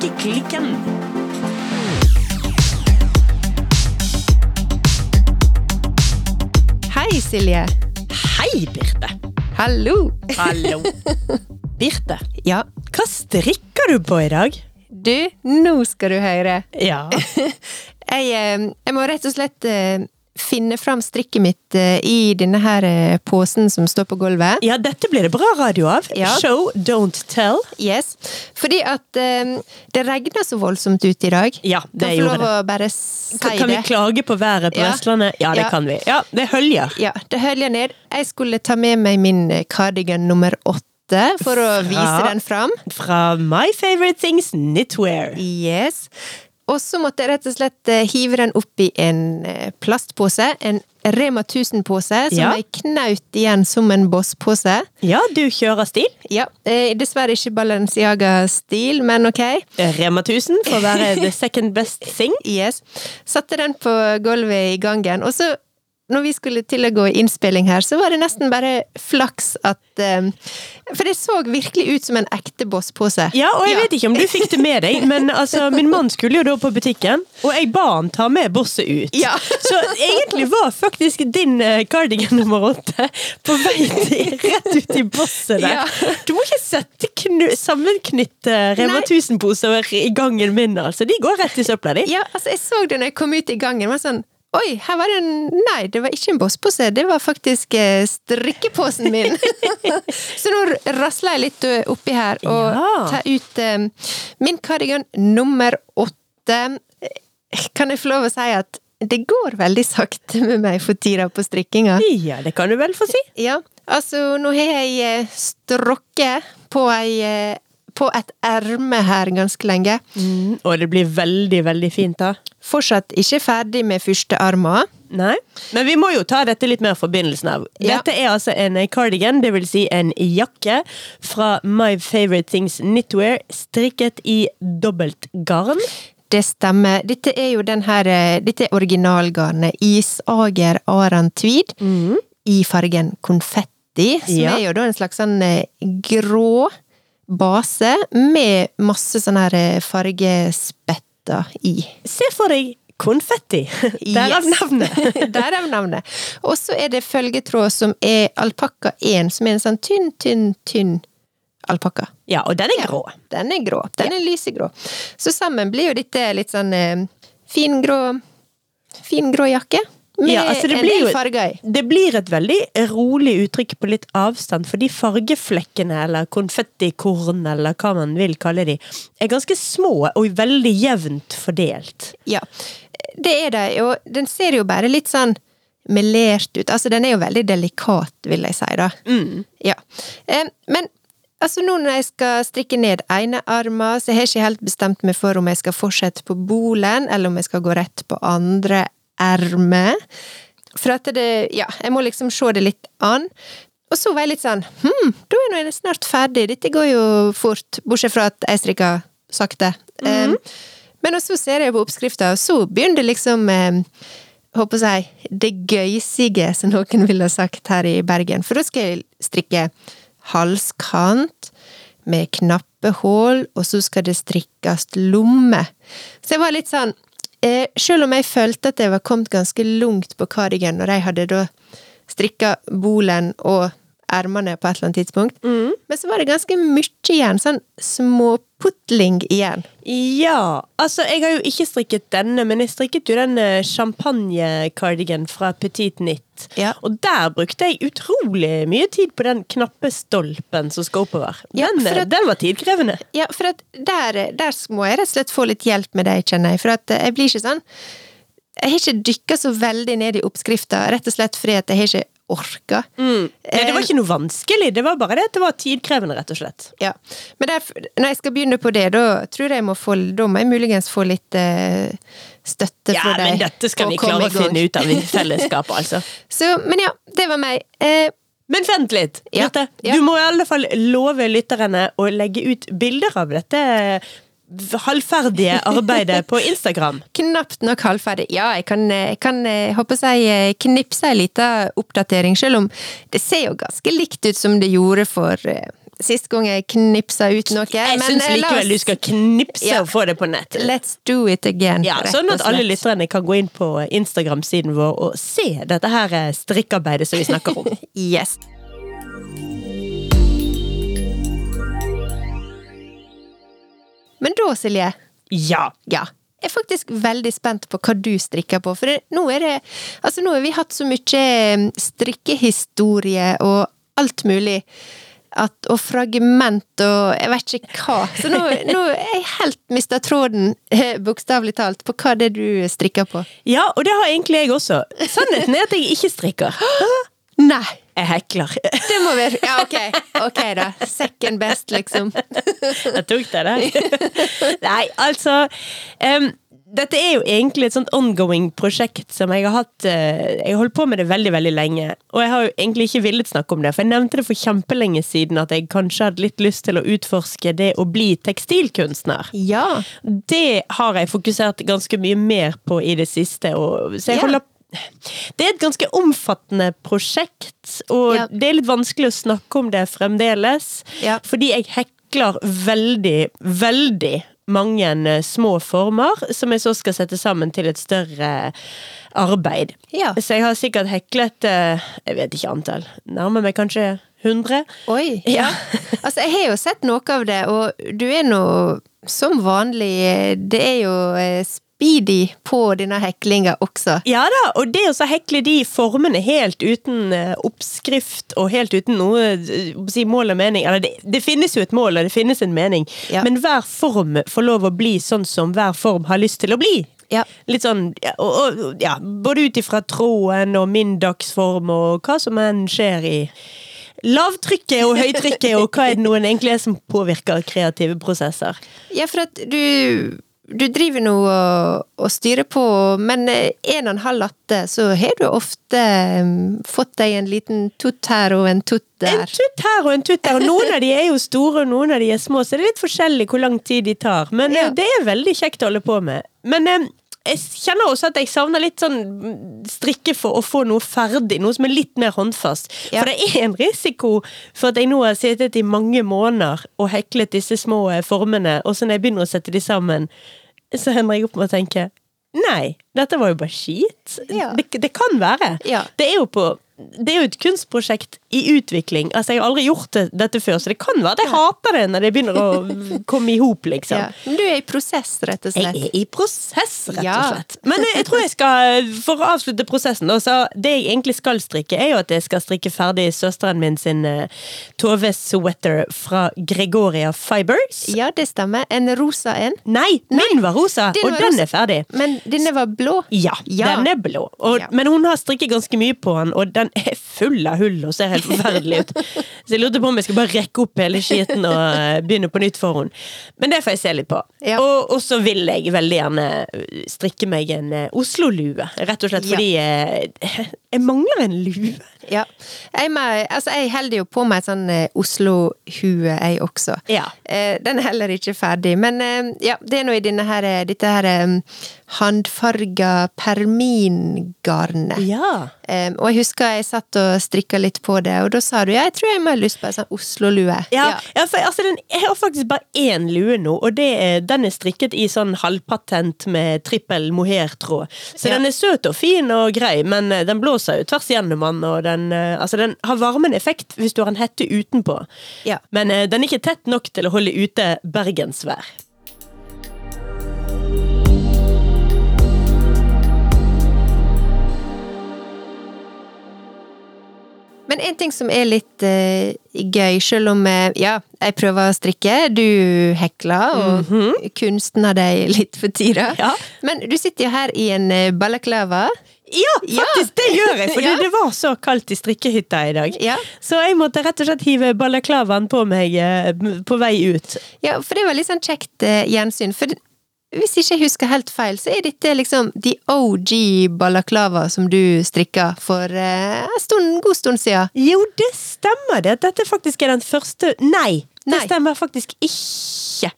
Strikkeklikken. Hei, Silje. Hei, Birte. Hallo. Hallo. Birte, Ja, hva strikker du på i dag? du, nå skal du høre. Ja. Jeg, eh, jeg må rett og slett eh, finne fram strikket mitt eh, i denne her eh, posen som står på gulvet. ja, dette blir det bra radio av. Ja. Show, don't tell. Yes. Fordi at um, det regner så voldsomt ute i dag. Ja, det kan få gjorde lov å bare si Kan, kan vi klage på været på Ja. Vestlandet? Ja, det Ja. kan vi. Ja, det høljer. Ja, det høljer ned. Jeg skulle ta med meg min cardigan nummer åtte for å Fra- vise den fram. Fra My Favorite Things Knitwear. Yes. Og så måtte jeg rett og slett eh, hive den opp i en eh, plastpose. En Rema 1000-pose som Ja. jeg knaut igjen som en Boss-pose. Ja, du kjører stil. Ja, eh, dessverre ikke Balenciaga-stil, men ok. Rema 1000 for å være the second best thing. Yes. Satte den på gulvet i gangen. Og så, når vi skulle til å gå i innspilling her, så var det nesten bare flaks at um, For det så virkelig ut som en ekte Boss-pose. Ja, og jeg vet ikke om du fikk det med deg, men altså, min mann skulle jo da på butikken, og jeg ba han ta med bosset ut. Ja. Så egentlig var faktisk din eh, cardigan nummer åtte på vei til, rett ut i bosset der. Ja. Du må ikke sette sammenknytte Rema Nei. 1000-poser i gangen min, altså. De går rett i søpla, de. Ja, altså jeg så det når jeg kom ut i gangen. var sånn Oi, her var det en Nei, det var ikke en Boss-pose, det var faktisk eh, strikkeposen min. så nå rasler jeg litt eh, oppi her og Ja. tar ut eh, min kardigan nummer åtte. Kan jeg få lov å si at det går veldig sakte med meg for tida på strikkinga? Ja, det kan du vel få si. Ja, altså nå har jeg strokket på ei på et erme her ganske lenge. Mm, og det blir veldig, veldig fint, da. Fortsatt ikke ferdig med første arma. Nei. Men vi må jo ta dette litt mer forbindelsen av. Ja. Dette er altså en cardigan, det vil si en jakke, fra My Favorite Things Knitwear, strikket i dobbelt garn. Det stemmer. Dette er jo den her eh, Dette er originalgarnet Isager Aran Tweed i fargen konfetti, som Ja. er jo da en slags sånn eh, grå base med masse sånne her eh, fargespetter i. Se for deg konfetti! Derav Yes. navnet. Derav navnet. Og så er det følgetråd som er alpakka 1, som er en sånn tynn, tynn, tynn alpakka. Ja, og den er grå. Den er grå. Den er lysegrå. Så sammen blir jo dette litt sånn eh, fin grå Fin grå jakke. Med Ja, altså det en blir del jo- farger i. Det blir et veldig rolig uttrykk på litt avstand, fordi fargeflekkene, eller konfettikorn, eller hva man vil kalle de, er ganske små og veldig jevnt fordelt. Ja, det er det. Og den ser jo bare litt sånn melert ut. Altså, den er jo veldig delikat, vil jeg si, da. Ja. Eh, Men altså, nå når jeg skal strikke ned ene armen, så jeg har jeg ikke helt bestemt meg for om jeg skal fortsette på bolen, eller om jeg skal gå rett på andre erme. For at det Ja, jeg må liksom se det litt an. Og så var jeg litt sånn Hm, da er jeg snart ferdig. Dette går jo fort, bortsett fra at jeg strikker sakte. Eh, men så ser jeg på oppskrifta, og så begynner det liksom um, håper jeg, det gøysige, som noen ville ha sagt her i Bergen. For da skal jeg strikke halskant med knappehull, og så skal det strikkes lomme. Så jeg var litt sånn eh, Selv om jeg følte at jeg var kommet ganske langt på kardigan, når jeg hadde da strikka bolen og ermene på et eller annet tidspunkt, men så var det ganske mye igjen. Sånn småputling igjen. Ja, altså jeg har jo ikke strikket denne, men jeg strikket jo den eh, champagne-cardigan fra Petit Nitt. Ja. Og der brukte jeg utrolig mye tid på den knappe stolpen som skal oppover. Ja, Den, eh, at- den var tidkrevende. Ja, for der, der må jeg rett og slett få litt hjelp med deg, kjenner jeg. For eh, jeg blir ikke sånn Jeg har ikke dykka så veldig ned i oppskrifta, rett og slett fordi jeg har ikke orka. Nei, det var ikke noe vanskelig, det var bare det at det var tidkrevende, rett og slett. Ja. Men der, når jeg skal begynne på det, da tror jeg må få Da må jeg muligens få litt eh, støtte Ja, fra deg. men dette skal vi klare å finne ut av i fellesskap, altså. Så, men ja, det var meg. Eh, Men vent litt, Ja, ja. Du må i alle fall love lytterne å legge ut bilder av dette halvferdige arbeidet på Instagram. Knapt nok halvferdig. Ja, jeg kan, jeg kan eh, håper jeg, eh, knipse en liten oppdatering, selv om det ser jo ganske likt ut som det gjorde for, eh, sist gang jeg knipsa ut noe. Jeg syns eh, likevel du skal knipse Ja. og få det på nett. Let's do it again. Ja, sånn at alle lytterne kan gå inn på Instagram-siden vår og se dette her eh, strikkarbeidet som vi snakker om. Yes. Men da, Silje, Ja. ja. Jeg er faktisk veldig spent på hva du strikker på, for nå er det Altså, nå har vi hatt så mye mm, strikkehistorie og alt mulig. At, og fragment og jeg vet ikke hva. Så nå, nå er jeg helt mista tråden, eh, bokstavelig talt, på hva det er du strikker på. ja, og det har egentlig jeg også. Sannheten er at jeg ikke strikker. Nei! Jeg hekler. Det må være Ja, ok. Ok, da. Second best, liksom. Jeg tok det der. Nei, altså um, Dette er jo egentlig et sånt ongoing prosjekt som jeg har hatt uh, Jeg har holdt på med det veldig, veldig lenge. Og jeg har jo egentlig ikke villet snakke om det, for jeg nevnte det for kjempelenge siden at jeg kanskje hadde litt lyst til å utforske det å bli tekstilkunstner. Ja. Det har jeg fokusert ganske mye mer på i det siste. Og, så jeg Ja. holder det er et ganske omfattende prosjekt, og Ja. det er litt vanskelig å snakke om det fremdeles. Ja. Fordi jeg hekler veldig, veldig mange eh, små former, som jeg så skal sette sammen til et større arbeid. Ja. Så jeg har sikkert heklet eh, Jeg vet ikke antall. Nærmer meg kanskje 100. Oi. Ja. Altså, jeg har jo sett noe av det, og du er nå som vanlig Det er jo speedy på denne heklinga også. Ja da, og det å hekle de formene helt uten eh, oppskrift og helt uten noe eh, si, mål og mening Eller det, det finnes jo et mål, og det finnes en mening, Ja. men hver form får lov å bli sånn som hver form har lyst til å bli. Ja. Litt sånn, ja, og, og, ja, både ut ifra tråden og min dagsform og hva som enn skjer i lavtrykket og høytrykket, og hva er det noen egentlig er som påvirker kreative prosesser. Ja, for at du du driver nå og, og styrer på, men eh, en og en halv latte, så har du ofte mm, fått deg en liten tutt her og en tutt der. En tutt her og en tutt der, og noen av de er jo store, og noen av de er små, så det er litt forskjellig hvor lang tid de tar. Men Ja. eh, det er veldig kjekt å holde på med. Men eh, jeg kjenner også at jeg savner litt sånn strikke for å få noe ferdig, noe som er litt mer håndfast. Ja. For det er en risiko for at jeg nå har sittet i mange måneder og heklet disse små eh, formene, og så når jeg begynner å sette de sammen, så hender jeg opp med å tenke Nei, dette var jo bare skit. Ja. Det, det kan være. Ja. Det er på det er jo et kunstprosjekt i utvikling. Altså, Jeg har aldri gjort det, dette før, så det kan være at jeg hater det når det begynner å komme i hop, liksom. Ja. Men du er i prosess, rett og slett. Jeg er i prosess, rett og slett. Men jeg, jeg tror jeg skal, for å avslutte prosessen, så det jeg egentlig skal strikke, er jo at jeg skal strikke ferdig søsteren min sin uh, Tove sweater fra Gregoria Fibers. Ja, det stemmer. En rosa en. Nei, min var rosa, og den er ferdig. Men denne var blå. Ja, Ja. den er blå. Og, Ja. Men hun har strikket ganske mye på den, og den er full av hull og ser helt forferdelig ut. Så jeg lurte på om jeg skulle bare rekke opp hele skiten og eh, begynne på nytt for henne. Men det får jeg se litt på. Ja. Og, og så vil jeg veldig gjerne eh, strikke meg en eh, Oslo-lue. Rett og slett fordi eh, jeg mangler en lue. Ja. Jeg, med, altså, jeg holder jo på med et sånn eh, Oslo-hue, jeg også. Ja. Eh, den er heller ikke ferdig, men eh, ja, det er nå i denne her, dette her handfarga permingarnet. Ja. Eh, og jeg husker jeg satt og strikka litt på det, og da sa du ja, jeg tror jeg må ha lyst på en sånn Oslo-lue. Ja, ja. for altså, den, jeg har faktisk bare én lue nå, og det er, den er strikket i sånn halvpatent med trippel mohairtråd. Så Ja. den er søt og fin og grei, men eh, den blåser jo tvers gjennom den, og den, eh, altså, den har varmende effekt hvis du har en hette utenpå. Ja. Men eh, den er ikke tett nok til å holde ute bergensvær. Men en ting som er litt uh, gøy, selv om uh, ja, jeg prøver å strikke, du hekler og kunstner deg litt for tida. Ja. Men du sitter jo her i en uh, balaklava. Ja, faktisk! Det gjør jeg! Fordi Ja. det var så kaldt i strikkehytta i dag. Ja. Så jeg måtte rett og slett hive balaklavaen på meg på vei ut. Ja, for det var litt sånn kjekt gjensyn. For hvis ikke jeg husker helt feil, så er dette liksom the OG balaklava som du strikka for eh, en stund, god stund siden. Jo, det stemmer det. Dette faktisk er den første Nei, det stemmer faktisk ikke.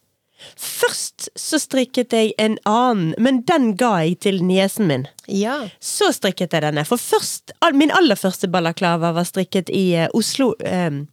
Først så strikket jeg en annen, men den ga jeg til niesen min. Ja. Så strikket jeg denne. For først, min aller første balaklava var strikket i eh, Oslo eh,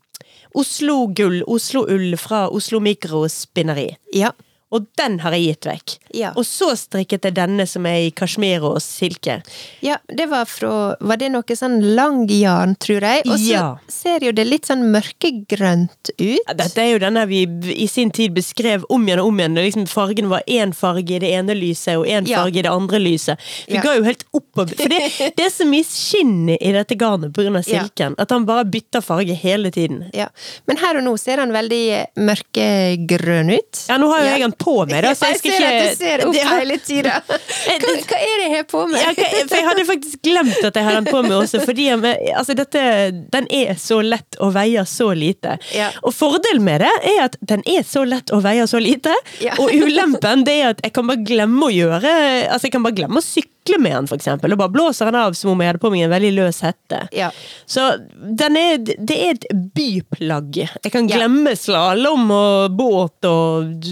Oslo Gull, Oslo Ull fra Oslo Mikrospinneri. Ja. Og den har jeg gitt vekk. Ja. Og så strikket jeg denne som er i kasjmir og silke. Ja, det var fra Var det noe sånn lang jarn, tror jeg? Og så Ja. ser jo det litt sånn mørkegrønt ut. Ja, Dette er jo denne vi i sin tid beskrev om igjen og om igjen. Det Liksom fargen var én farge i det ene lyset og én Ja. farge i det andre lyset. Vi ga jo helt opp og For det, det er så mye skinn i dette garnet pga. Ja. silken at han bare bytter farge hele tiden. Ja. Men her og nå ser han veldig mørkegrønn ut. Ja, nå har jo jeg han på meg, da, så jeg skal ser ikke at du ser Ja. hele tida. Hva, hva er det jeg har på meg? Ja, for jeg hadde faktisk glemt at jeg har den på meg også, fordi jeg, altså dette, den er så lett og veier så lite. Ja. Og fordelen med det er at den er så lett og veier så lite, og ulempen det er at jeg kan bare glemme å gjøre Altså jeg kan bare glemme å sykle med den, eksempel, og bare blåser den av som om jeg hadde på meg en veldig løs hette. Ja. Så den er, det er et byplagg. Jeg kan Ja. glemme slalåm og båt og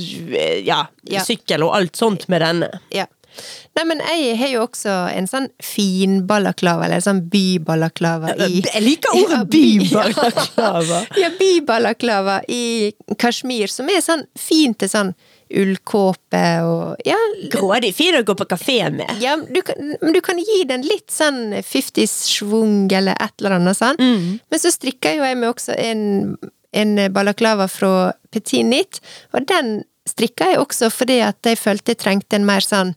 ja, Ja. sykkel og alt sånt med denne. Ja. Nei, men jeg har jo også en sånn fin balaklava, eller en sånn byballaklava i Jeg liker ordet Ja, bybalaklava. Ja, byballaklava i Kashmir, som er sånn fint til sånn ullkåpe og Ja, Grådig fin å gå på kafé med. ja du, kan, men du kan gi den litt sånn 50s-schwung eller et eller annet sånn. Mm. Men så strikker jo jeg med også en, en balaklava fra Petit Nit, og den strikka jeg også fordi at jeg følte jeg trengte en mer sånn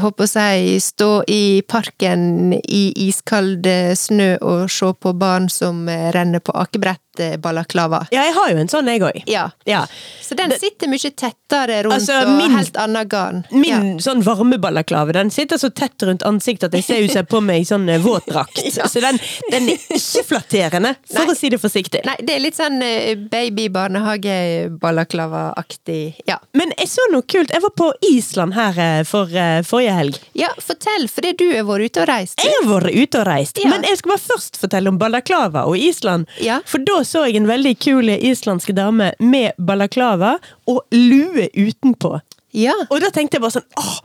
håper si stå i parken i iskald eh, snø og se på barn som eh, renner på akebrett eh, balaklava. Ja, jeg har jo en sånn, jeg òg. Ja. Ja. Så den sitter mye tettere rundt Altså, og helt annet garn. Min sånn varmebalaklave den sitter så tett rundt ansiktet at jeg ser ut som jeg har på meg sånn våtdrakt. Ja. Så den, den er ikke flatterende, for Nei. å si det forsiktig. Nei, det er litt sånn eh, baby-barnehage-balaklava-aktig. Ja. Men jeg så noe kult. Jeg var på Island her for eh, forrige helg. ja, fortell, fordi du har vært ute og reist. Jeg har vært ute og reist, Ja. men jeg skal bare først fortelle om balaklava og Island. Ja. For da så jeg en veldig kul islandsk dame med balaklava og lue utenpå. Ja. Og da tenkte jeg bare sånn åh,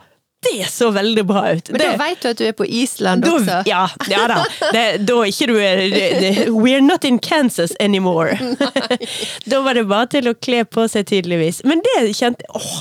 det så veldig bra ut. Men det, da vet du at du er på Island da, også. ja, ja da. Det, da ikke du er det, det, We're not in Kansas anymore. da var det bare til å kle på seg, tydeligvis. Men det kjente åh,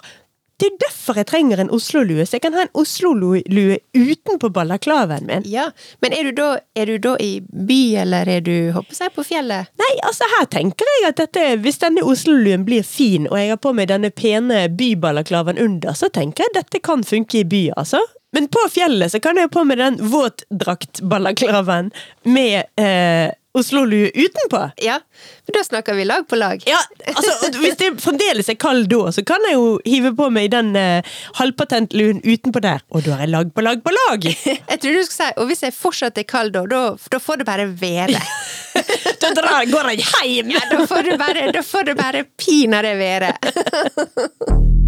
det er derfor jeg trenger en Oslo-lue. Så jeg kan ha en Oslo-lue utenpå balaklavaen min. Ja, Men er du, da, er du da i by, eller er du håper jeg, på fjellet? Nei, altså her tenker jeg at dette, hvis denne Oslo-luen blir fin, og jeg har på meg denne pene byballaklaven under, så tenker jeg at dette kan funke i by, altså. Men på fjellet så kan jeg ha på meg den våtdraktbalaklaven med eh, Oslo-lue utenpå. Ja, men da snakker vi lag på lag. Ja, altså, Hvis det fremdeles er kald da, så kan jeg jo hive på meg den eh, halvpatentluen utenpå der. Og da er jeg lag på lag på lag! Jeg trodde du skulle si, Og hvis jeg fortsatt er kald, da, da, får det bare være. Da drar, går jeg hjem! Ja, da får det bare, da får det bare pinadø være.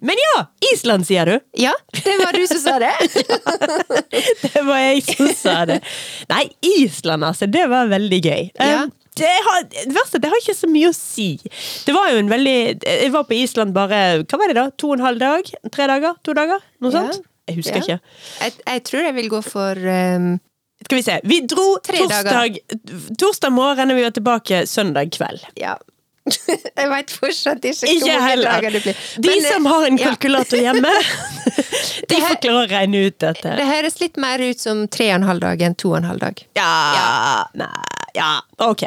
Men ja! Island, sier du? Ja, det var du som sa det. Det var jeg som sa det. Nei, Island, altså. Det var veldig gøy. Ja. Um, det, har, det verste er det har ikke så mye å si. Det var jo en veldig Jeg var på Island bare hva var det da? To og en halv dag? Tre dager? To dager? Noe Ja. sånt? Jeg husker Ja. ikke. Jeg, jeg tror jeg vil gå for um, Skal vi se. Vi dro torsdag, torsdag morgen, og vi var tilbake søndag kveld. Ja. Jeg veit fortsatt ikke Ikke hvor mange heller. dager det blir. De Men, som har en ja. kalkulator hjemme, de får klare å regne ut dette. Det høres litt mer ut som tre og en halv dag enn to og en halv dag. Ja, Nei, ja, ok.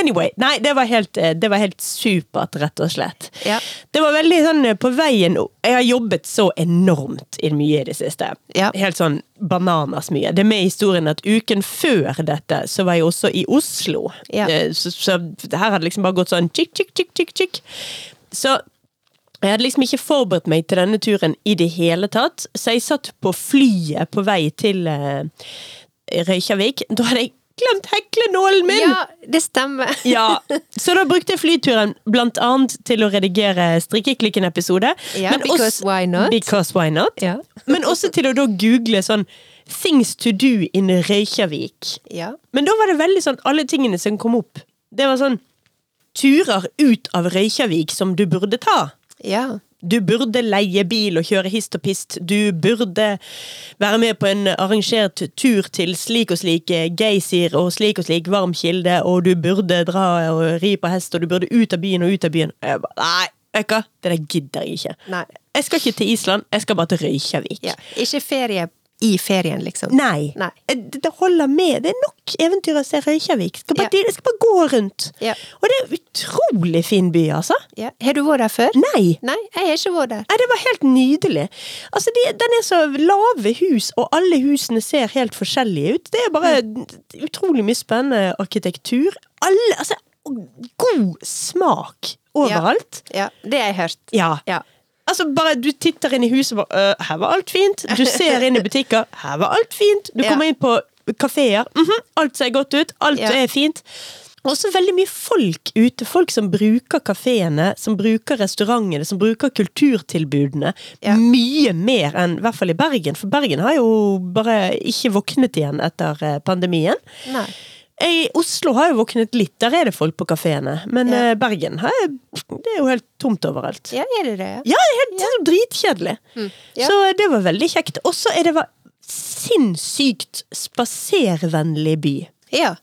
Anyway. Nei, det var helt, eh, det var helt supert, rett og slett. Ja. Det var veldig sånn eh, på veien Jeg har jobbet så enormt i mye i det siste. Ja. Helt sånn bananas mye. Det er med i historien at uken før dette, så var jeg også i Oslo. Ja. Eh, Så, så det her hadde liksom bare gått sånn tjikk, tjikk, tjikk, tjikk, tjikk. Så jeg hadde liksom ikke forberedt meg til denne turen i det hele tatt, så jeg satt på flyet på vei til Reykjavik. Da hadde jeg glemt heklenålen min! Ja, det stemmer. Ja, Så da brukte jeg flyturen blant annet til å redigere Strikkeklikken-episode. Ja, because også- why not? Because why not? Ja. men også til å da google sånn Things to do in Reykjavik. Ja. Men da var det veldig sånn alle tingene som kom opp. Det var sånn Turer ut av Reykjavik som du burde ta. Ja. Du burde leie bil og kjøre hist og pist. Du burde være med på en arrangert tur til slik og slik geysir og slik og slik varm kilde, og du burde dra og ri på hest, og du burde ut av byen og ut av byen. Jeg bare, nei, hva? det der gidder jeg ikke. Nei. Jeg skal ikke til Island, jeg skal bare til Røykjavik. ja. Ikke ferie i ferien, liksom. Nei. Nei. Eh, Det holder med. Det er nok eventyr å se Røykjavik. Skal bare, Ja. Jeg skal bare gå rundt. Ja. Og det er en utrolig fin by, altså. Ja. Har du vært der før? Nei. Nei, jeg har ikke vært der. Nei, det var helt nydelig. Altså, de, Den er så lave hus, og alle husene ser helt forskjellige ut. Det er bare utrolig mye spennende arkitektur. Alle, altså, God smak overalt. Ja, det har jeg hørt. Ja. Ja. Altså, bare Du titter inn i huset og bare øh, Her var alt fint. Du ser inn i butikker. Her var alt fint. Du kommer inn på kafeer. mhm, alt ser godt ut. Alt Ja. er fint. Også veldig mye folk ute. Folk som bruker kafeene, som bruker restaurantene, som bruker kulturtilbudene. Ja. Mye mer enn i hvert fall i Bergen. For Bergen har jo bare ikke våknet igjen etter eh, pandemien. Nei. I Oslo har jo våknet litt, der er det folk på kafeene. Men Ja. eh, Bergen har, det er jo helt tomt overalt. Ja, er det det? Ja, det er helt ja. dritkjedelig. Mm. Ja. Så det var veldig kjekt. Og så er det var sinnssykt spaservennlig by. Ja.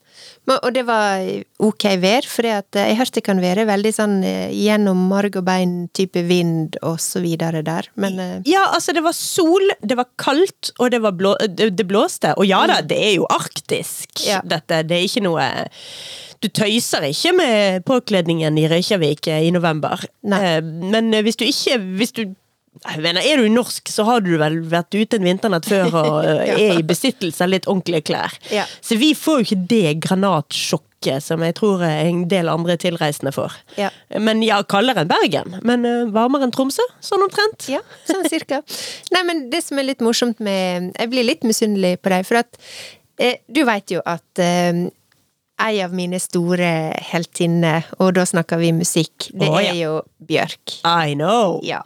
Men, og det var ok vær, for jeg hørte det kan være veldig sånn eh, gjennom marg og bein type vind og så videre der, men eh, Ja, altså, det var sol, det var kaldt, og det, var blå, det, blåste. Og ja da, det er jo arktisk, Mm. Ja. dette. Det er ikke noe Du tøyser ikke med påkledningen i Reykjavik eh, i november. Nei. Men hvis du ikke hvis du jeg mener, Er du norsk, så har du vel vært ute en vinternatt før og eh, Ja. er i besittelse av litt ordentlige klær. Ja. Så vi får jo ikke det granatsjokket som jeg tror en del andre tilreisende får. Ja. Men ja, kaldere enn Bergen. Men eh, varmere enn Tromsø, sånn omtrent. Ja, sånn cirka. Nei, men det som er litt morsomt med Jeg blir litt misunnelig på deg, for at eh, du veit jo at eh, ei av mine store heltinner, og da snakker vi musikk, det oh, ja. er jo Bjørk. I know! Ja.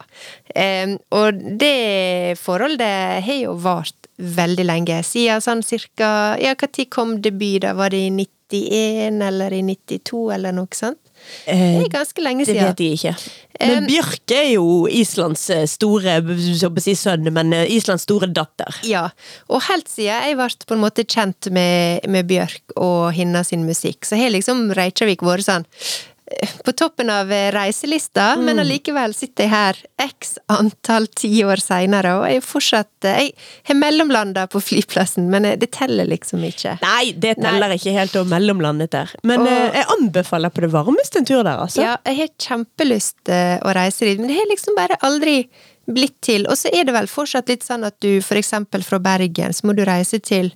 Um, og det forholdet har jo vart veldig lenge, siden sånn cirka Ja, når kom debut, da? Var det i 91 eller i 92 eller noe sånt? Det Eh, er ganske lenge siden. det vet jeg ikke. Men Um, Bjørk er jo Islands eh, store så si sønn, men eh, Islands store datter. Ja, og helt siden jeg ble på en måte kjent med, med Bjørk og hennes sin musikk, så har liksom Reykjavik vært sånn eh, på toppen av eh, reiselista, Mm. men allikevel sitter jeg her x antall tiår seinere, og jeg er fortsatt eh, Jeg har mellomlanda på flyplassen, men eh, det teller liksom ikke. Nei, det teller ikke helt å mellomlandet der. Men Og- jeg anbefaler på det varmeste en tur der, altså. Ja, jeg har kjempelyst å reise dit, men det har liksom bare aldri blitt til. Og så er det vel fortsatt litt sånn at du for eksempel fra Bergen, så må du reise til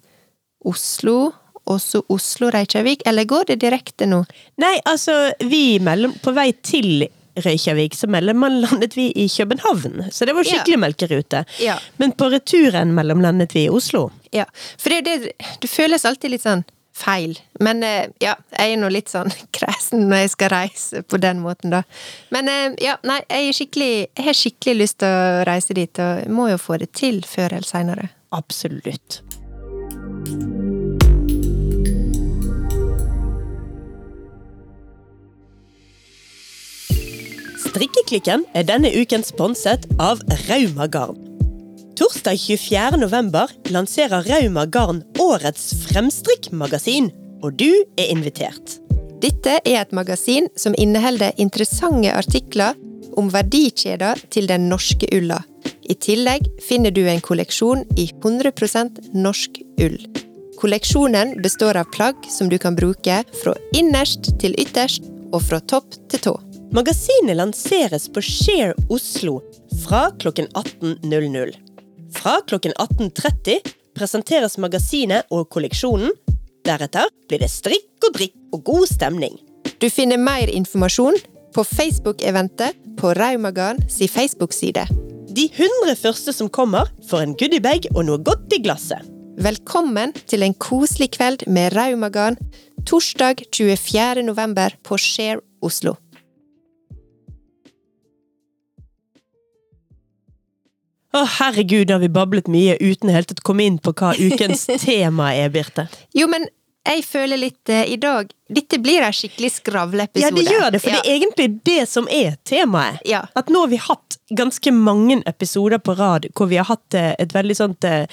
Oslo, og så Oslo-Reykjavik, eller går det direkte nå? Nei, altså, vi mellom, på vei til Reykjavik, så mellomlandet vi i København. Så det var Ja. skikkelig melkerute. Ja. Men på returen mellomlandet vi i Oslo. Ja, for det, det, det føles alltid litt sånn feil. Men eh, ja, jeg er nå litt sånn kresen når jeg skal reise på den måten, da. Men eh, ja, nei, jeg, jeg har skikkelig lyst til å reise dit, og må jo få det til før eller seinere. Absolutt. Strikkeklikken er denne uken sponset av Rauma Garn. Torsdag 24. november lanserer Rauma Garn årets fremstrikkmagasin, og du er invitert. Dette er et magasin som inneholder interessante artikler om verdikjeder til den norske ulla. I tillegg finner du en kolleksjon i 100% norsk ull. Kolleksjonen består av plagg som du kan bruke fra innerst til ytterst og fra topp til tå. Magasinet lanseres på Share Oslo fra klokken 18.00. Fra klokken 18.30 presenteres magasinet og kolleksjonen. Deretter blir det strikk og drikk og god stemning. Du finner mer informasjon på Facebook-eventet på Raumagarn si Facebook-side. De 100 første som kommer, får en goodiebag og noe godt i glasset. Velkommen til en koselig kveld med Raumagarn torsdag 24. november på Share Oslo. Å, herregud, har vi bablet mye uten helt å komme inn på hva ukens tema er, Birte. Jo, men jeg føler litt uh, I dag dette blir en skikkelig skravleepisode. Ja, det gjør det, for det er egentlig det som er temaet. Ja. At nå har vi hatt ganske mange episoder på rad hvor vi har hatt eh, et veldig sånt eh,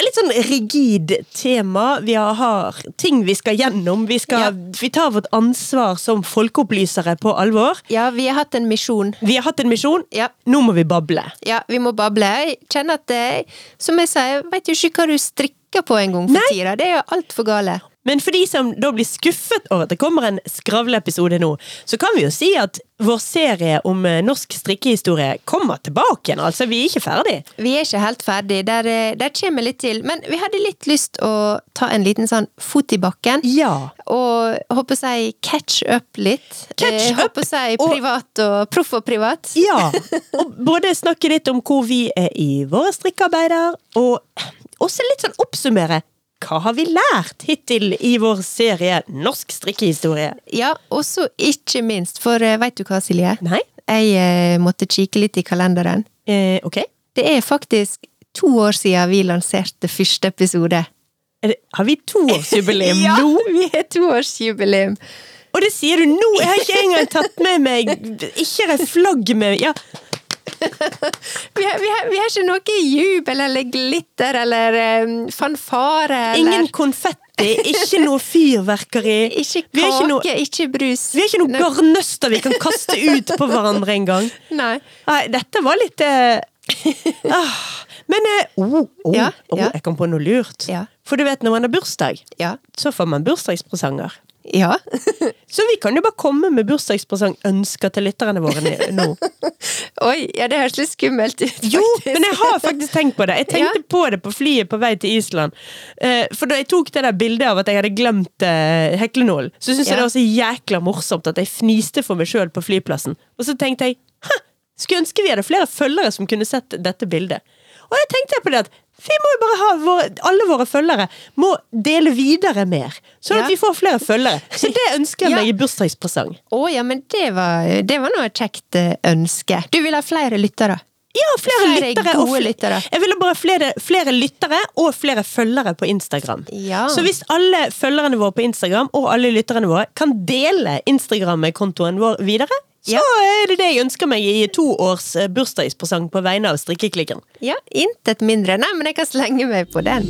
Litt sånn rigid tema. Vi har, har ting vi skal gjennom. Vi, skal, Ja. vi tar vårt ansvar som folkeopplysere på alvor. Ja, vi har hatt en misjon. Vi har hatt en misjon. Ja. Nå må vi bable. Ja, vi må bable. Jeg kjenner at det, Som jeg sier, vet jo ikke hva du strikker på en gang for Nei. tida. Det er jo altfor gale. Men for de som da blir skuffet over at det kommer en skravleepisode nå, så kan vi jo si at vår serie om eh, norsk strikkehistorie kommer tilbake igjen. Altså, vi er ikke ferdig. Vi er ikke helt ferdig. Der, eh, der kommer litt til. Men vi hadde litt lyst å ta en liten sånn fot i bakken. Ja. Og håper jeg catch up litt. Catch Eh, up, Håper jeg og- privat og proff og privat. Ja, og både snakke litt om hvor vi er i våre strikkearbeider, og også litt sånn oppsummere hva har vi lært hittil i vår serie Norsk strikkehistorie? Ja, også ikke minst, for veit vet du hva, Silje? Nei? Jeg eh, måtte kikke litt i kalenderen. Eh, ok. Det er faktisk to år siden vi lanserte første episode. Det, har vi toårsjubileum Ja, nå? Ja, vi har toårsjubileum. Og det sier du nå! Jeg har ikke engang tatt med meg Ikke er det flagg med ja. Vi har, vi, har, vi har ikke noe jubel eller glitter eller um, fanfare eller Ingen konfetti, ikke noe fyrverkeri. Ikke kake, ikke noe, ikke brus. vi har ikke noe garnnøster vi kan kaste ut på hverandre engang. Nei. Nei, dette var litt uh, ah, Men eh, oh, oh, Ja, oh, jeg kom på noe lurt. Ja. For du vet, når man har bursdag, Ja. så får man bursdagspresanger. Ja. Så vi kan jo bare komme med bursdagspresangønsker til lytterne våre nå. Oi, ja, det høres litt skummelt ut. Jo, men jeg har faktisk tenkt på det. Jeg tenkte på det på flyet på vei til Island. Eh, for da jeg tok det der bildet av at jeg hadde glemt eh, heklenålen, så syntes jeg det var så jækla morsomt at jeg fniste for meg sjøl på flyplassen. Og så tenkte jeg Hæ, skulle ønske vi hadde flere følgere som kunne sett dette bildet. Og jeg tenkte på det at vi må jo bare ha våre, Alle våre følgere må dele videre mer, sånn Ja. at vi får flere følgere. Så det ønsker jeg Ja. meg i bursdagspresang. Å ja, men det var, det var noe kjekt eh, ønske. Du vil ha flere lyttere? Ja, flere, Flere lyttere. gode lyttere. Jeg ville bare flere, flere lyttere og flere følgere på Instagram. Ja. Så hvis alle følgerne våre på Instagram og alle lytterne våre kan dele Instagram-kontoen vår videre, så Ja. er det det jeg ønsker meg i to års eh, bursdagspresang på vegne av strikkeklikken. Ja, intet mindre. Nei, men jeg kan slenge meg på den.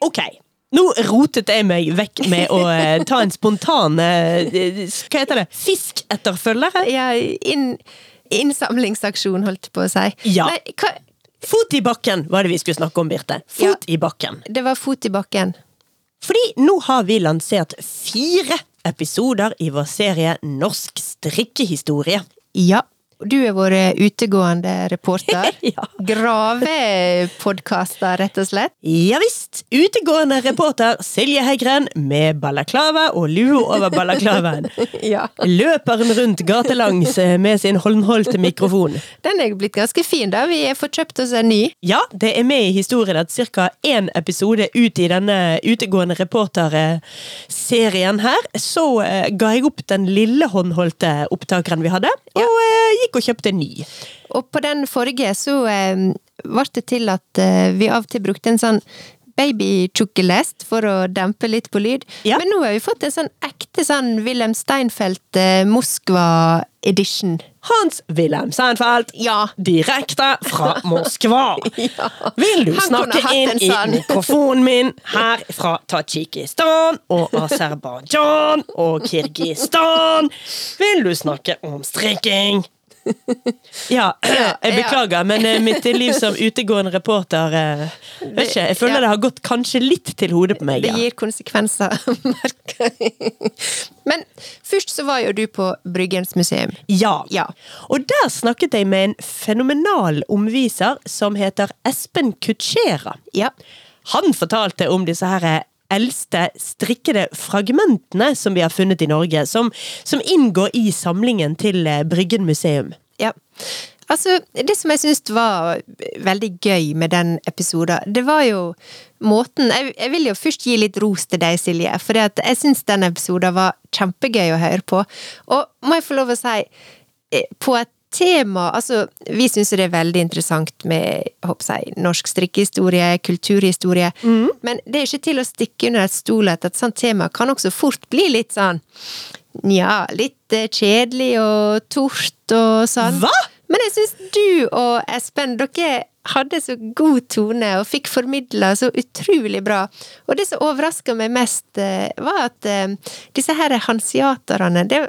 Ok. Nå rotet jeg meg vekk med å eh, ta en spontan eh, Hva heter det? Fisk etter følgere? Ja, inn, innsamlingsaksjon, holdt på å si. Ja. Nei, hva, Fot i bakken var det vi skulle snakke om, Birte. Fot i bakken. det var fot i bakken. Fordi nå har vi lansert fire episoder i vår serie Norsk strikkehistorie. Ja. Du er vår utegående reporter. Ja. Gravepodkaster, rett og slett. Ja visst! Utegående reporter Silje Heggren med balaklava og lue over balaklavaen. Ja. Løper hun rundt gatelangs eh, med sin håndholdte mikrofon. Den er blitt ganske fin, da. Vi har fått kjøpt oss en ny. Ja, det er med i historien at ca. én episode ut i denne utegående reporter-serien her, så eh, ga jeg opp den lille håndholdte opptakeren vi hadde, og eh, gikk og kjøpte en ny. Og på den forrige så eh, ble det til at eh, vi av og til brukte en sånn babytjukkelest for å dempe litt på lyd. Ja. Men nå har vi fått en sånn ekte sånn Wilhelm Steinfeld eh, Moskva-edition. Hans Wilhelm Steinfeld, Ja. direkte fra Moskva. Vil du Han snakke inn i sånn. mikrofonen min her fra Tadsjikistan og Aserbajdsjan og Kirgistan? Vil du snakke om strikking? Ja, jeg beklager, men eh, mitt liv som utegående reporter eh, vet ikke, Jeg føler Ja. det har gått kanskje litt til hodet på meg. Det gir konsekvenser, merker jeg. Men først så var jo du på Bryggens museum. Ja. Ja. Og der snakket jeg med en fenomenal omviser som heter Espen Kutschera. Ja. Han fortalte om disse her eldste strikkede fragmentene som vi har funnet i Norge, som, som inngår i samlingen til eh, Bryggen museum. Ja. Altså, det som jeg syns var veldig gøy med den episoden, det var jo måten Jeg, jeg vil jo først gi litt ros til deg, Silje, for jeg syns den episoden var kjempegøy å høre på. Og må jeg få lov å si, eh, på et tema Altså, vi syns det er veldig interessant med jeg, norsk strikkehistorie, kulturhistorie, mm. men det er ikke til å stikke under et stol at et sånt tema kan også fort bli litt sånn Nja, litt eh, kjedelig og tort og sånn. Hva?! Men jeg syns du og Espen, dere hadde så god tone og fikk formidla så utrolig bra. Og det som overraska meg mest, eh, var at uh, disse her hansiaterne det,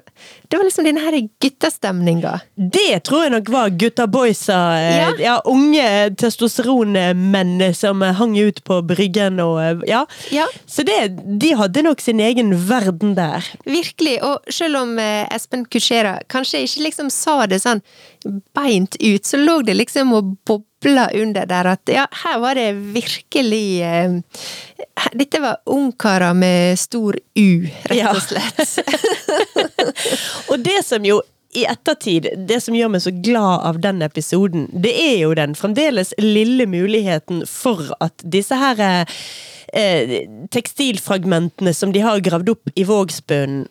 det, var liksom denne her guttastemninga. Det tror jeg nok var gutta boysa. Eh, ja. ja unge testosteronmenn som hang ut på Bryggen og ja. ja. Så det, de hadde nok sin egen verden der. Virkelig. Og selv om Espen Kuchera kanskje ikke liksom sa det sånn beint ut, så lå det liksom og bobla bobla under der at ja, her var det virkelig eh, Dette var ungkarer med stor U, rett og slett. Ja. og det som jo i ettertid, det som gjør meg så glad av den episoden, det er jo den fremdeles lille muligheten for at disse her eh, tekstilfragmentene som de har gravd opp i Vågsbunnen,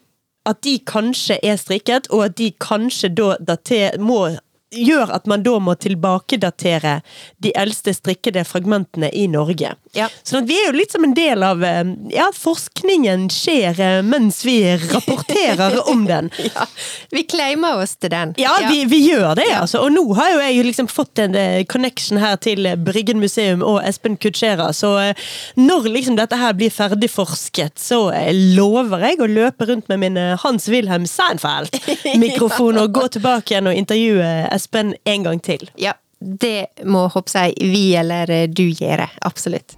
at de kanskje er strikket, og at de kanskje da dater, må gjør at man da må tilbakedatere de eldste strikkede fragmentene i Norge. Ja. Sånn at vi er jo litt som en del av eh, Ja, forskningen skjer eh, mens vi rapporterer om den. ja, Vi claimer oss til den. Ja, ja. Vi, vi, gjør det, ja. altså. Og nå har jo jeg liksom fått en eh, connection her til Bryggen museum og Espen Kutschera, så når liksom dette her blir ferdigforsket, så lover jeg å løpe rundt med min Hans-Wilhelm Seinfeld-mikrofon og gå tilbake igjen og intervjue Espen en gang til. Ja, det må håper jeg vi eller du gjøre. Absolutt.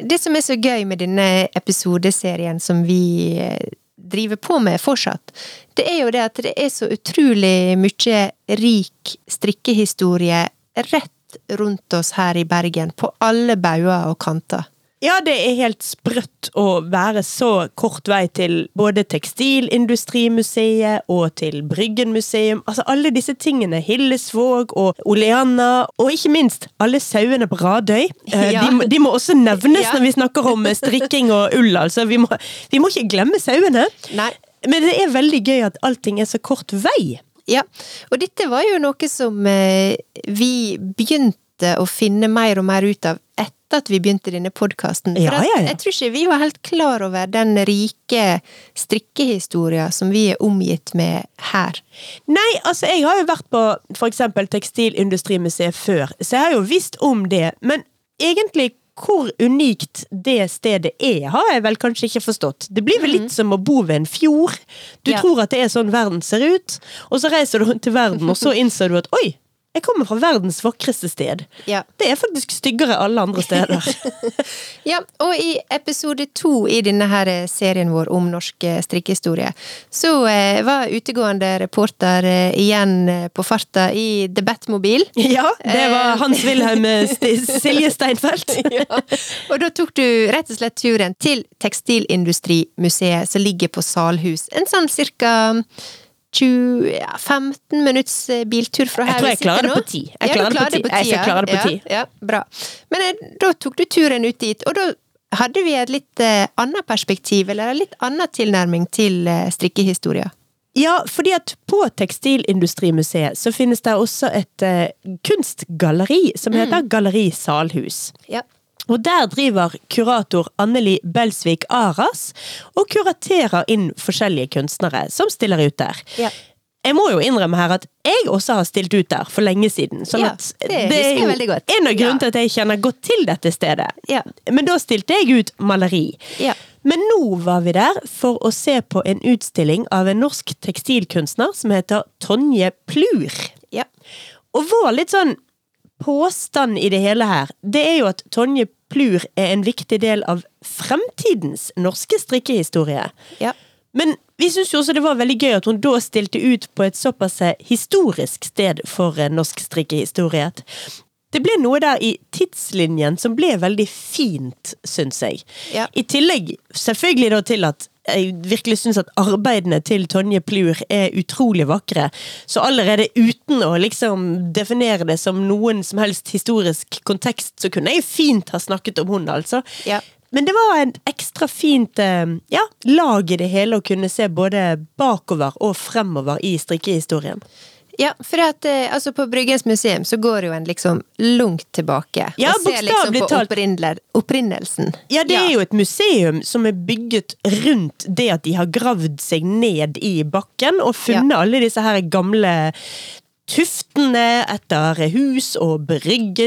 Det som er så gøy med denne episodeserien som vi eh, driver på med fortsatt, det er jo det at det er så utrolig mye rik strikkehistorie rett rundt oss her i Bergen, på alle bauger og kanter. Ja, det er helt sprøtt å være så kort vei til både Tekstilindustrimuseet og til Bryggen museum. Altså alle disse tingene. Hillesvåg og Oleanna, og ikke minst alle sauene på Radøy. Eh, ja. De, de, må også nevnes ja. når vi snakker om strikking og ull, altså. Vi må, vi må ikke glemme sauene. Nei. Men det er veldig gøy at allting er så kort vei. Ja, og dette var jo noe som eh, vi begynte å finne mer og mer ut av etter at vi begynte denne podkasten. Ja, ja, ja. jeg tror ikke vi var helt klar over den rike strikkehistoria som vi er omgitt med her. Nei, altså jeg har jo vært på eksempel Tekstilindustrimuseet før, så jeg har jo visst om det. Men egentlig hvor unikt det stedet er, har jeg vel kanskje ikke forstått. Det blir vel litt mhm. som å bo ved en fjord. Du ja. tror at det er sånn verden ser ut, og så reiser du rundt i verden, og så innser du at oi, jeg kommer fra verdens vakreste sted. Ja. Det er faktisk styggere alle andre steder. ja, og i episode to i denne her serien vår om norsk eh, strikkehistorie, så eh, var utegående reporter eh, igjen eh, på farta i The Batmobil. Ja, det var Hans-Wilhelm Silje Steinfeld. ja. Og da tok du rett og slett turen til Tekstilindustrimuseet som ligger på Salhus. En sånn cirka 20, ja, 15 minutts eh, biltur fra her vi sitter nå. Jeg tror jeg klarer det på ti. Jeg klarer det på ti. Jeg skal klare det på ti. Ja, bra. Men eh, da tok du turen ut dit, og da hadde vi et litt eh, annet perspektiv, eller en litt annen tilnærming til strikkehistoria. Ja, fordi at på Tekstilindustrimuseet så finnes det også et uh, kunstgalleri som heter mm. Galleri Salhus. Ja. Og der driver kurator Anneli Belsvik Aras og kuraterer inn forskjellige kunstnere som stiller ut der. Ja. Jeg må jo innrømme her at jeg også har stilt ut der for lenge siden. Sånn ja, det, det er jo en av grunnene ja. til at jeg kjenner godt til dette stedet. Ja. Men da stilte jeg ut maleri. Men nå var vi der for å se på en utstilling av en norsk tekstilkunstner som heter Tonje Plur. Og vår litt sånn påstand i det hele her, det er jo at Tonje Plur er en viktig del av fremtidens norske strikkehistorie. Ja. Men vi syns jo også det var veldig gøy at hun da stilte ut på et såpass historisk sted for norsk strikkehistorie. Det ble noe der i tidslinjen som ble veldig fint, syns jeg. Ja. I tillegg selvfølgelig da til at jeg virkelig syns at arbeidene til Tonje Plur er utrolig vakre. Så allerede uten å liksom definere det som noen som helst historisk kontekst, så kunne jeg fint ha snakket om hun, altså. Ja. Men det var en ekstra fint eh, ja, lag i det hele å kunne se både bakover og fremover i strikkehistorien. Ja, for at, eh, altså på Bryggens museum så går jo en liksom langt tilbake. Ja, og ser liksom på opprinnel- opprinnelsen. Ja, det er jo et museum som er bygget rundt det at de har gravd seg ned i bakken og funnet alle disse her gamle tuftene etter hus og brygge...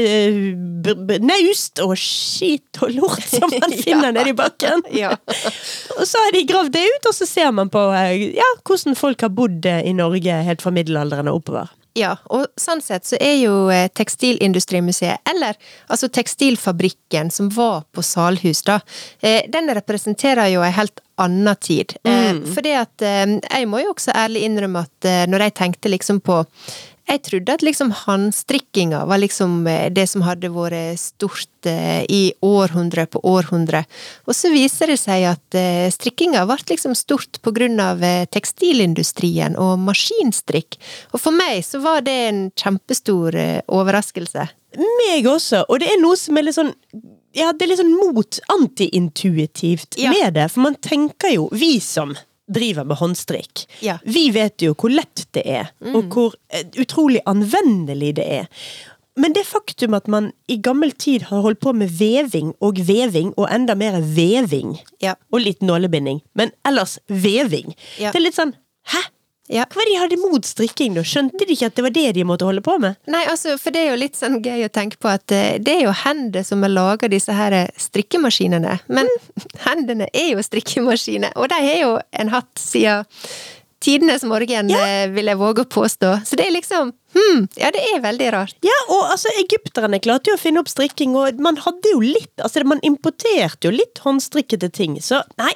br- Naust og skit og lort som man finner Ja. nedi i bakken. Ja. Og så har de gravd det ut, og så ser man på eh, ja, hvordan folk har bodd eh, i Norge helt fra middelalderen og oppover. Ja, og sånn sett så er jo eh, Tekstilindustrimuseet, eller altså Tekstilfabrikken som var på Salhus, da, den representerer jo ei helt anna tid. Mm. Fordi at jeg må jo også ærlig innrømme at når jeg tenkte liksom på jeg trodde at liksom håndstrikkinga var liksom eh, det som hadde vært stort eh, i århundre på århundre. Og så viser det seg at eh, strikkinga ble liksom stort på grunn av tekstilindustrien og maskinstrikk. Og for meg så var det en kjempestor overraskelse. Meg også, og det er noe som er litt sånn Ja, det er litt sånn mot antiintuitivt Ja. med det, for man tenker jo, vi som driver med håndstrikk, Ja. vi vet jo hvor lett det er, og hvor eh, utrolig anvendelig det er. Men det faktum at man i gammel tid har holdt på med veving og veving, og enda mer veving, Ja. og litt nålebinding, men ellers veving, Ja. det er litt sånn Hæ? Ja. Hva var det de hadde mot strikking, da? Skjønte de ikke at det var det de måtte holde på med? Nei, altså, for det er jo litt sånn gøy å tenke på at eh, det er jo hender som har laga disse her eh, strikkemaskinene. Men hendene er jo strikkemaskiner, og de har jo en hatt siden tidenes morgen, ja. vil jeg våge å påstå. Så det er liksom Hmm, ja, det er veldig rart. Ja, og altså, egypterne klarte jo å finne opp strikking, og man hadde jo litt Altså, man importerte jo litt håndstrikkede ting, så nei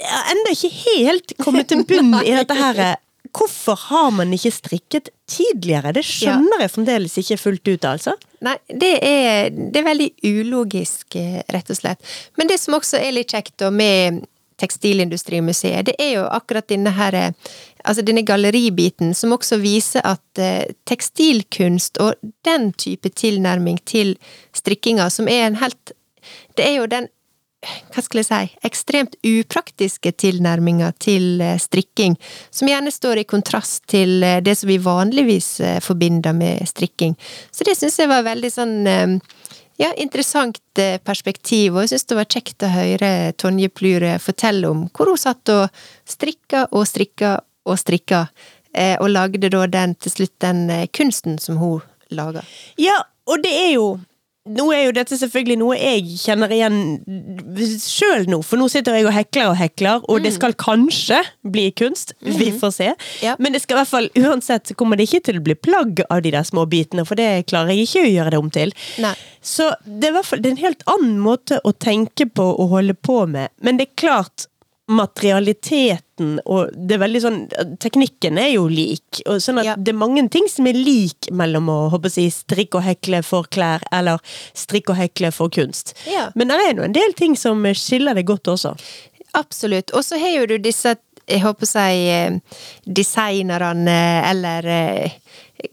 Det har ennå ikke helt kommet til bunn i dette her Hvorfor har man ikke strikket tidligere? Det skjønner jeg fremdeles ikke fullt ut, altså. Nei, det er, det er veldig ulogisk, eh, rett og slett. Men det som også er litt kjekt med Tekstilindustrimuseet, det er jo akkurat denne her eh, Altså denne galleribiten som også viser at eh, tekstilkunst og den type tilnærming til strikkinga, som er en helt Det er jo den hva skal jeg si, ekstremt upraktiske tilnærminger til eh, strikking, som gjerne står i kontrast til eh, det som vi vanligvis eh, forbinder med strikking. Så det syns jeg var veldig sånn ja, interessant perspektiv, og jeg syns det var kjekt å høre Tonje Plure fortelle om hvor hun satt og strikka og strikka og strikka, og lagde da den til slutt den kunsten som hun laga. Ja, og det er jo nå er jo dette selvfølgelig noe jeg kjenner igjen sjøl nå, for nå sitter jeg og hekler og hekler, og det skal kanskje bli kunst. Vi får se. Ja. Men det skal i hvert fall, uansett så kommer det ikke til å bli plagg av de der små bitene, for det klarer jeg ikke å gjøre det om til. Nei. Så det er i hvert fall det er en helt annen måte å tenke på og holde på med. Men det er klart, materialiteten og det er veldig sånn Teknikken er jo lik, og sånn at Ja. det er mange ting som er lik mellom å håper jeg, strikke og hekle for klær, eller strikke og hekle for kunst. Ja. Men det er nå en del ting som skiller det godt også. Absolutt. Og så har jo du disse, jeg håper å si, eh, designerne, eller eh,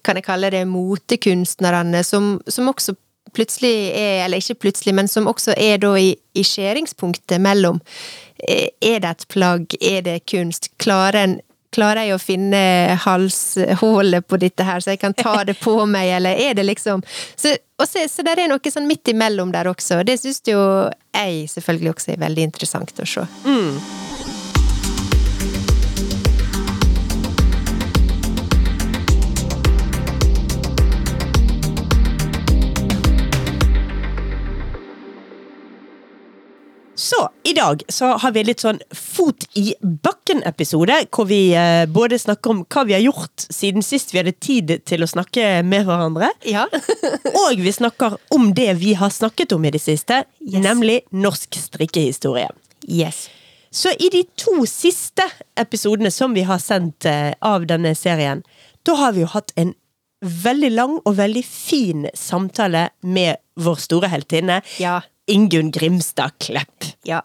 kan jeg kalle det motekunstnerne, som, som også plutselig er, eller ikke plutselig, men som også er da i, i skjæringspunktet mellom Er det et plagg, er det kunst? Klarer en Klarer jeg å finne halshullet på dette her, så jeg kan ta det på meg, eller er det liksom Så, og så, der er noe sånn midt imellom der også, det syns jo jeg selvfølgelig også er veldig interessant å se. Så i dag så har vi litt sånn fot i bakken-episode, hvor vi eh, både snakker om hva vi har gjort siden sist vi hadde tid til å snakke med hverandre, Ja. og vi snakker om det vi har snakket om i det siste, Yes. nemlig norsk strikkehistorie. yes. Så i de to siste episodene som vi har sendt eh, av denne serien, da har vi jo hatt en veldig lang og veldig fin samtale med vår store heltinne, Ja. Ingunn Grimstad Klepp. Ja.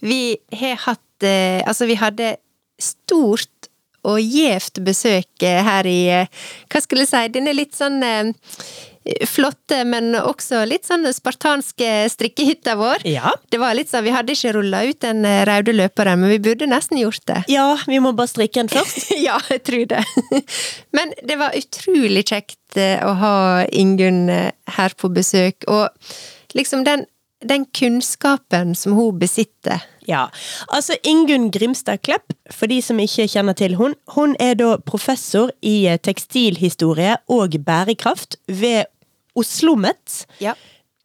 Vi har hatt eh, Altså, vi hadde stort og gjevt besøk eh, her i eh, Hva skulle jeg si? Denne litt sånn flotte, men også litt sånn spartanske strikkehytta vår. Ja. Det var litt sånn, Vi hadde ikke rulla ut den røde løperen, men vi burde nesten gjort det. ja, vi må bare strikke den først. ja, jeg tror det. Men det var utrolig kjekt å ha Ingunn her på besøk, og liksom den, den kunnskapen som hun besitter. Ja, altså Ingunn Grimstad Klepp, for de som ikke kjenner til hun, hun er da professor i eh, tekstilhistorie og bærekraft ved OsloMet. Ja.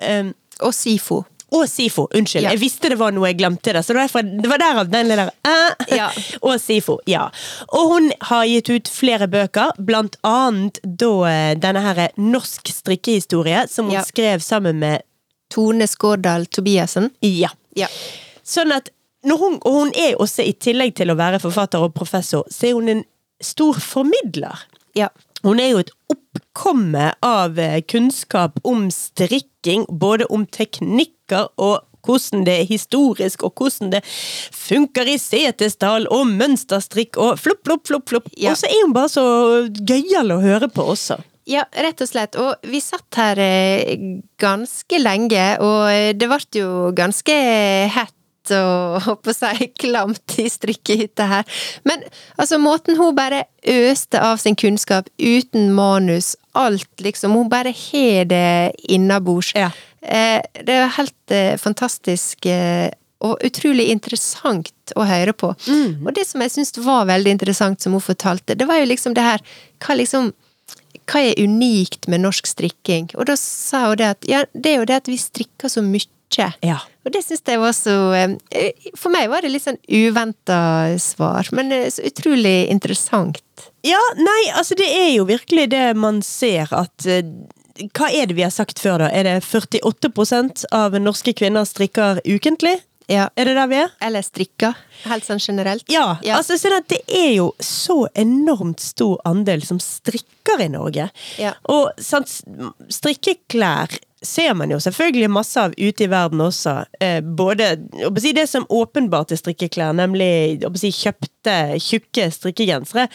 Um, Og SIFO. og SIFO, unnskyld. Ja. Jeg visste det var noe jeg glemte det, så det var det var derav den lille eh. Ja. Og SIFO, ja. Og hun har gitt ut flere bøker, blant annet da eh, denne her Norsk strikkehistorie, som hun Ja. skrev sammen med Tone Skårdal Tobiassen. Ja. Ja. Sånn at hun, og hun er også, i tillegg til å være forfatter og professor, så er hun en stor formidler. Ja. Hun er jo et oppkomme av eh, kunnskap om strikking, både om teknikker og hvordan det er historisk, og hvordan det funker i Setesdal, og mønsterstrikk, og flopp, flopp, flopp, flopp. Ja. Og så er hun bare så gøyal å høre på også. Ja, rett og slett. Og vi satt her eh, ganske lenge, og det ble jo ganske hett og på å si klamt i strikkehytta her. Men altså, måten hun bare øste av sin kunnskap uten manus, alt liksom, hun bare har det innabords. Ja. Eh, det er helt eh, fantastisk eh, og utrolig interessant å høre på. Og det som jeg syns var veldig interessant som hun fortalte, det var jo liksom det her Hva liksom hva er unikt med norsk strikking? Og da sa hun det at ja, det er jo det at vi strikker så mye. Ja. Og det syns jeg var så eh, For meg var det litt sånn uventa svar, men eh, så utrolig interessant. Ja, nei, altså det er jo virkelig det man ser at eh, Hva er det vi har sagt før, da? Er det 48% av norske kvinner strikker ukentlig? Ja. Er det der vi er? Eller strikker, helt sånn generelt. Ja, altså sånn at det er jo så enormt stor andel som strikker i Norge. Ja. Og sant, strikkeklær ser man jo selvfølgelig masse av ute i verden også. Eh, både si, det som åpenbart er strikkeklær, nemlig si, kjøpte, tjukke strikkegensere,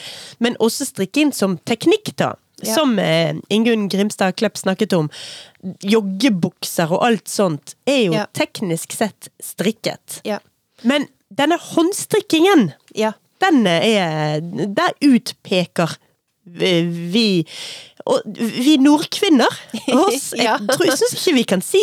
men også strikking som teknikk, da. Ja. Som eh, Ingunn Grimstad Klepp snakket om. Joggebukser og alt sånt er jo Ja. teknisk sett strikket. Ja. Men denne håndstrikkingen, Ja. den er Der utpeker vi og vi nordkvinner oss, Jeg tror, jeg syns ikke vi kan si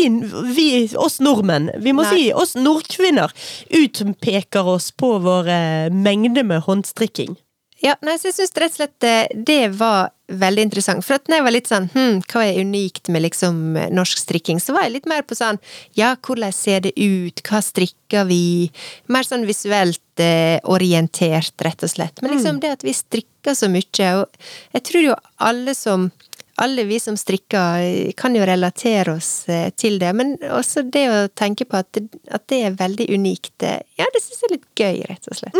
vi, oss nordmenn. Vi må Nei. si oss nordkvinner utpeker oss på vår eh, mengde med håndstrikking. Ja, nei, så jeg syns rett og slett eh, det var veldig interessant. For at når jeg var litt sånn hm, hva er unikt med liksom norsk strikking, så var jeg litt mer på sånn ja, hvordan ser det ut, hva strikker vi? Mer sånn visuelt eh, orientert, rett og slett. Men liksom det at vi strikker så mye, og jeg tror jo alle som alle vi som strikker, eh, kan jo relatere oss eh, til det, men også det å tenke på at det, at det er veldig unikt, eh, ja, det syns jeg er litt gøy, rett og slett.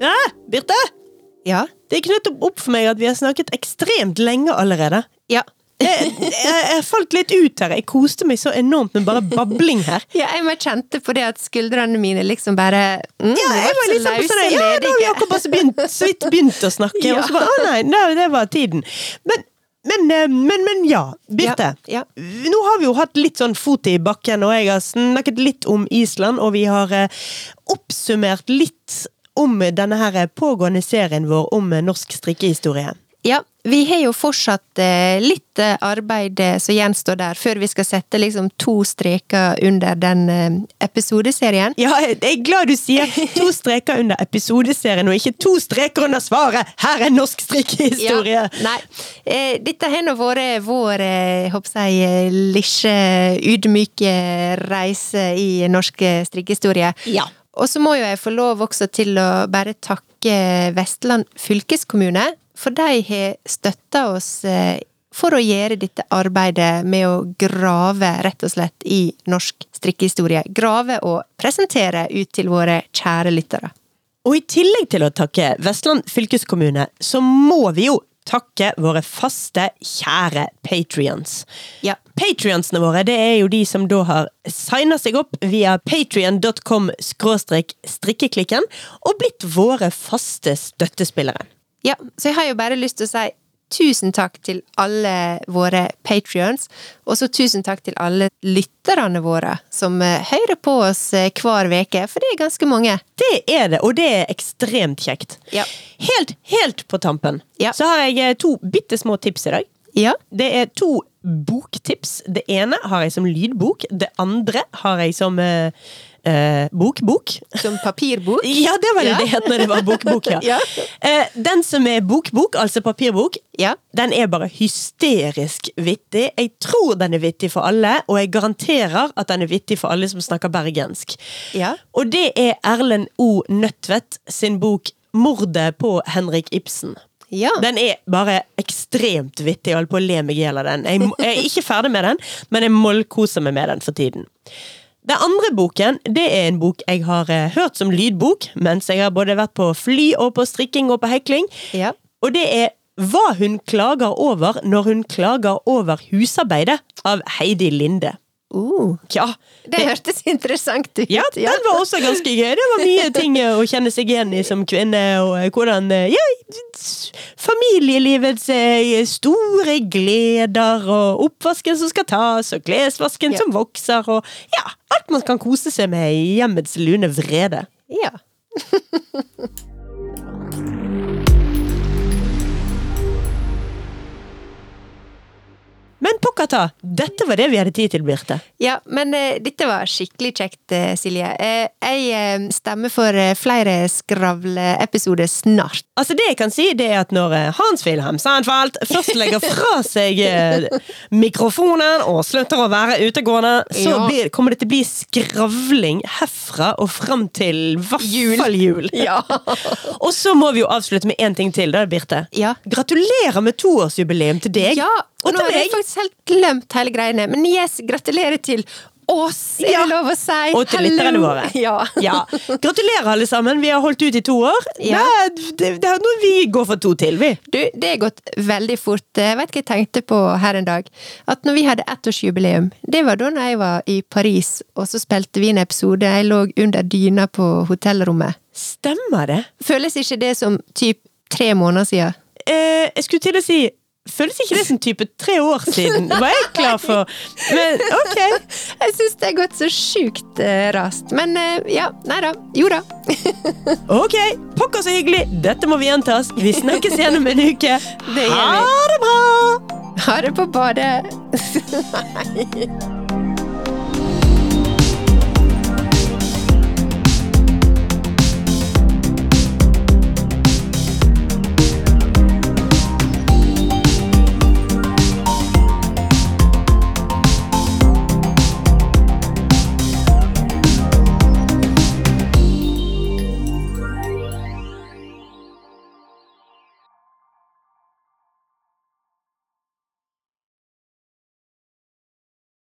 Ja, Birte! Ja. Det er nettopp opp for meg at vi har snakket ekstremt lenge allerede. Ja. Jeg, jeg, jeg falt litt ut her. Jeg koste meg så enormt med bare babling her. Ja, jeg bare kjente på det at skuldrene mine liksom bare mm, Ja, jeg var litt liksom sånn Ja, da har vi akkurat bare så begynt, så vidt begynt å snakke, Ja. og så bare Å nei, nei, det var tiden. Men, men, eh, men, men ja, Birte. Ja, Nå har vi jo hatt litt sånn fot i bakken, og jeg har snakket litt om Island, og vi har eh, oppsummert litt om denne her pågående serien vår om norsk strikkehistorie. Ja, vi har jo fortsatt eh, litt eh, arbeid eh, som gjenstår der, før vi skal sette liksom to streker under den episodeserien. Ja, jeg er glad du sier to streker under episodeserien, og ikke to streker under svaret! Her er norsk strikkehistorie! Ja, nei. Dette har nå vært vår, jeg lille ydmyke reise i norsk eh, strikkehistorie. Ja. Og så må jo jeg få lov også til å bare takke Vestland fylkeskommune, for de har støtta oss eh, for å gjøre dette arbeidet med å grave, rett og slett, i norsk strikkehistorie. Grave og presentere ut til våre kjære lyttere. Og i tillegg til å takke Vestland fylkeskommune, så må vi jo takke våre faste, kjære patrions. Ja. Patrionsene våre det er jo de som da har signa seg opp via patrion.com strikkeklikken og blitt våre faste støttespillere. Ja, så jeg har jo bare lyst til å si tusen takk til alle våre patrions, og så tusen takk til alle lytterne våre som eh, hører på oss eh, hver uke, for det er ganske mange. Det er det, og det er ekstremt kjekt. Ja. Helt, helt på tampen Ja. så har jeg eh, to bitte små tips i dag. Ja. Det er to boktips. Det ene har jeg som lydbok. Det andre har jeg som eh, eh, bokbok. Som papirbok. Ja, det var det Ja. det het når det var bokbok, ja. Ja. Eh, den som er bokbok, altså papirbok, Ja. den er bare hysterisk vittig. Jeg tror den er vittig for alle, og jeg garanterer at den er vittig for alle som snakker bergensk. Ja. Og det er Erlend O. Nødtvedt sin bok 'Mordet på Henrik Ibsen'. Ja. Den er bare ekstremt vittig. Jeg holder på å le meg i hjel av den. Jeg, jeg er ikke ferdig med den, men jeg mollkoser meg med den for tiden. Den andre boken det er en bok jeg har eh, hørt som lydbok, mens jeg har både vært på fly og på strikking og på hekling. Ja. Og det er Hva hun klager over når hun klager over husarbeidet, av Heidi Linde. Uh, Ja, det hørtes interessant ut. ja, den var også ganske gøy. Det var mye ting å kjenne seg igjen i som kvinne, og eh, hvordan eh, Ja, familielivets eh, store gleder, og oppvasken som skal tas, og klesvasken Ja. som vokser, og ja, alt man kan kose seg med i hjemmets lune vrede. Ja. Men pokker ta, dette var det vi hadde tid til, Birte. Ja, men uh, dette var skikkelig kjekt, eh, Silje. Uh, jeg stemmer for flere skravleepisoder snart. Altså Det jeg kan si, det er at når eh, Hans-Wilhelm Sandfeld først legger fra seg mikrofonen og slutter å være utegående, så Ja. blir, kommer det til å bli skravling herfra og fram til vaffeljul. Jul. jul. Ja. og så må vi jo avslutte med én ting til, da, Birte. Ja. Gratulerer med toårsjubileum til deg. Ja, og og nå har jeg faktisk helt glemt hele greiene. Men yes, gratulerer til oss, er Ja. det lov å si. Og til lytterne våre. Ja. Ja. Gratulerer, alle sammen. Vi har holdt ut i to år. Ja. Det, det, det vi går for to til, vi. Du, det er gått veldig fort. Jeg vet hva jeg tenkte på her en dag. At når vi hadde ettårsjubileum, det var da jeg var i Paris, og så spilte vi en episode. Jeg lå under dyna på hotellrommet. Stemmer det? Føles ikke det som typ tre måneder siden? Eh, jeg skulle til å si Føles ikke det som type tre år siden? Var jeg klar for Men ok. Jeg syns det har gått så sjukt rast. raskt. Men eh, ja, nei da. Jo da. Ok, Pokker så hyggelig. Dette må vi gjentas. Vi snakkes igjen om en uke. Det. Ha det bra! Ha det på badet. Nei.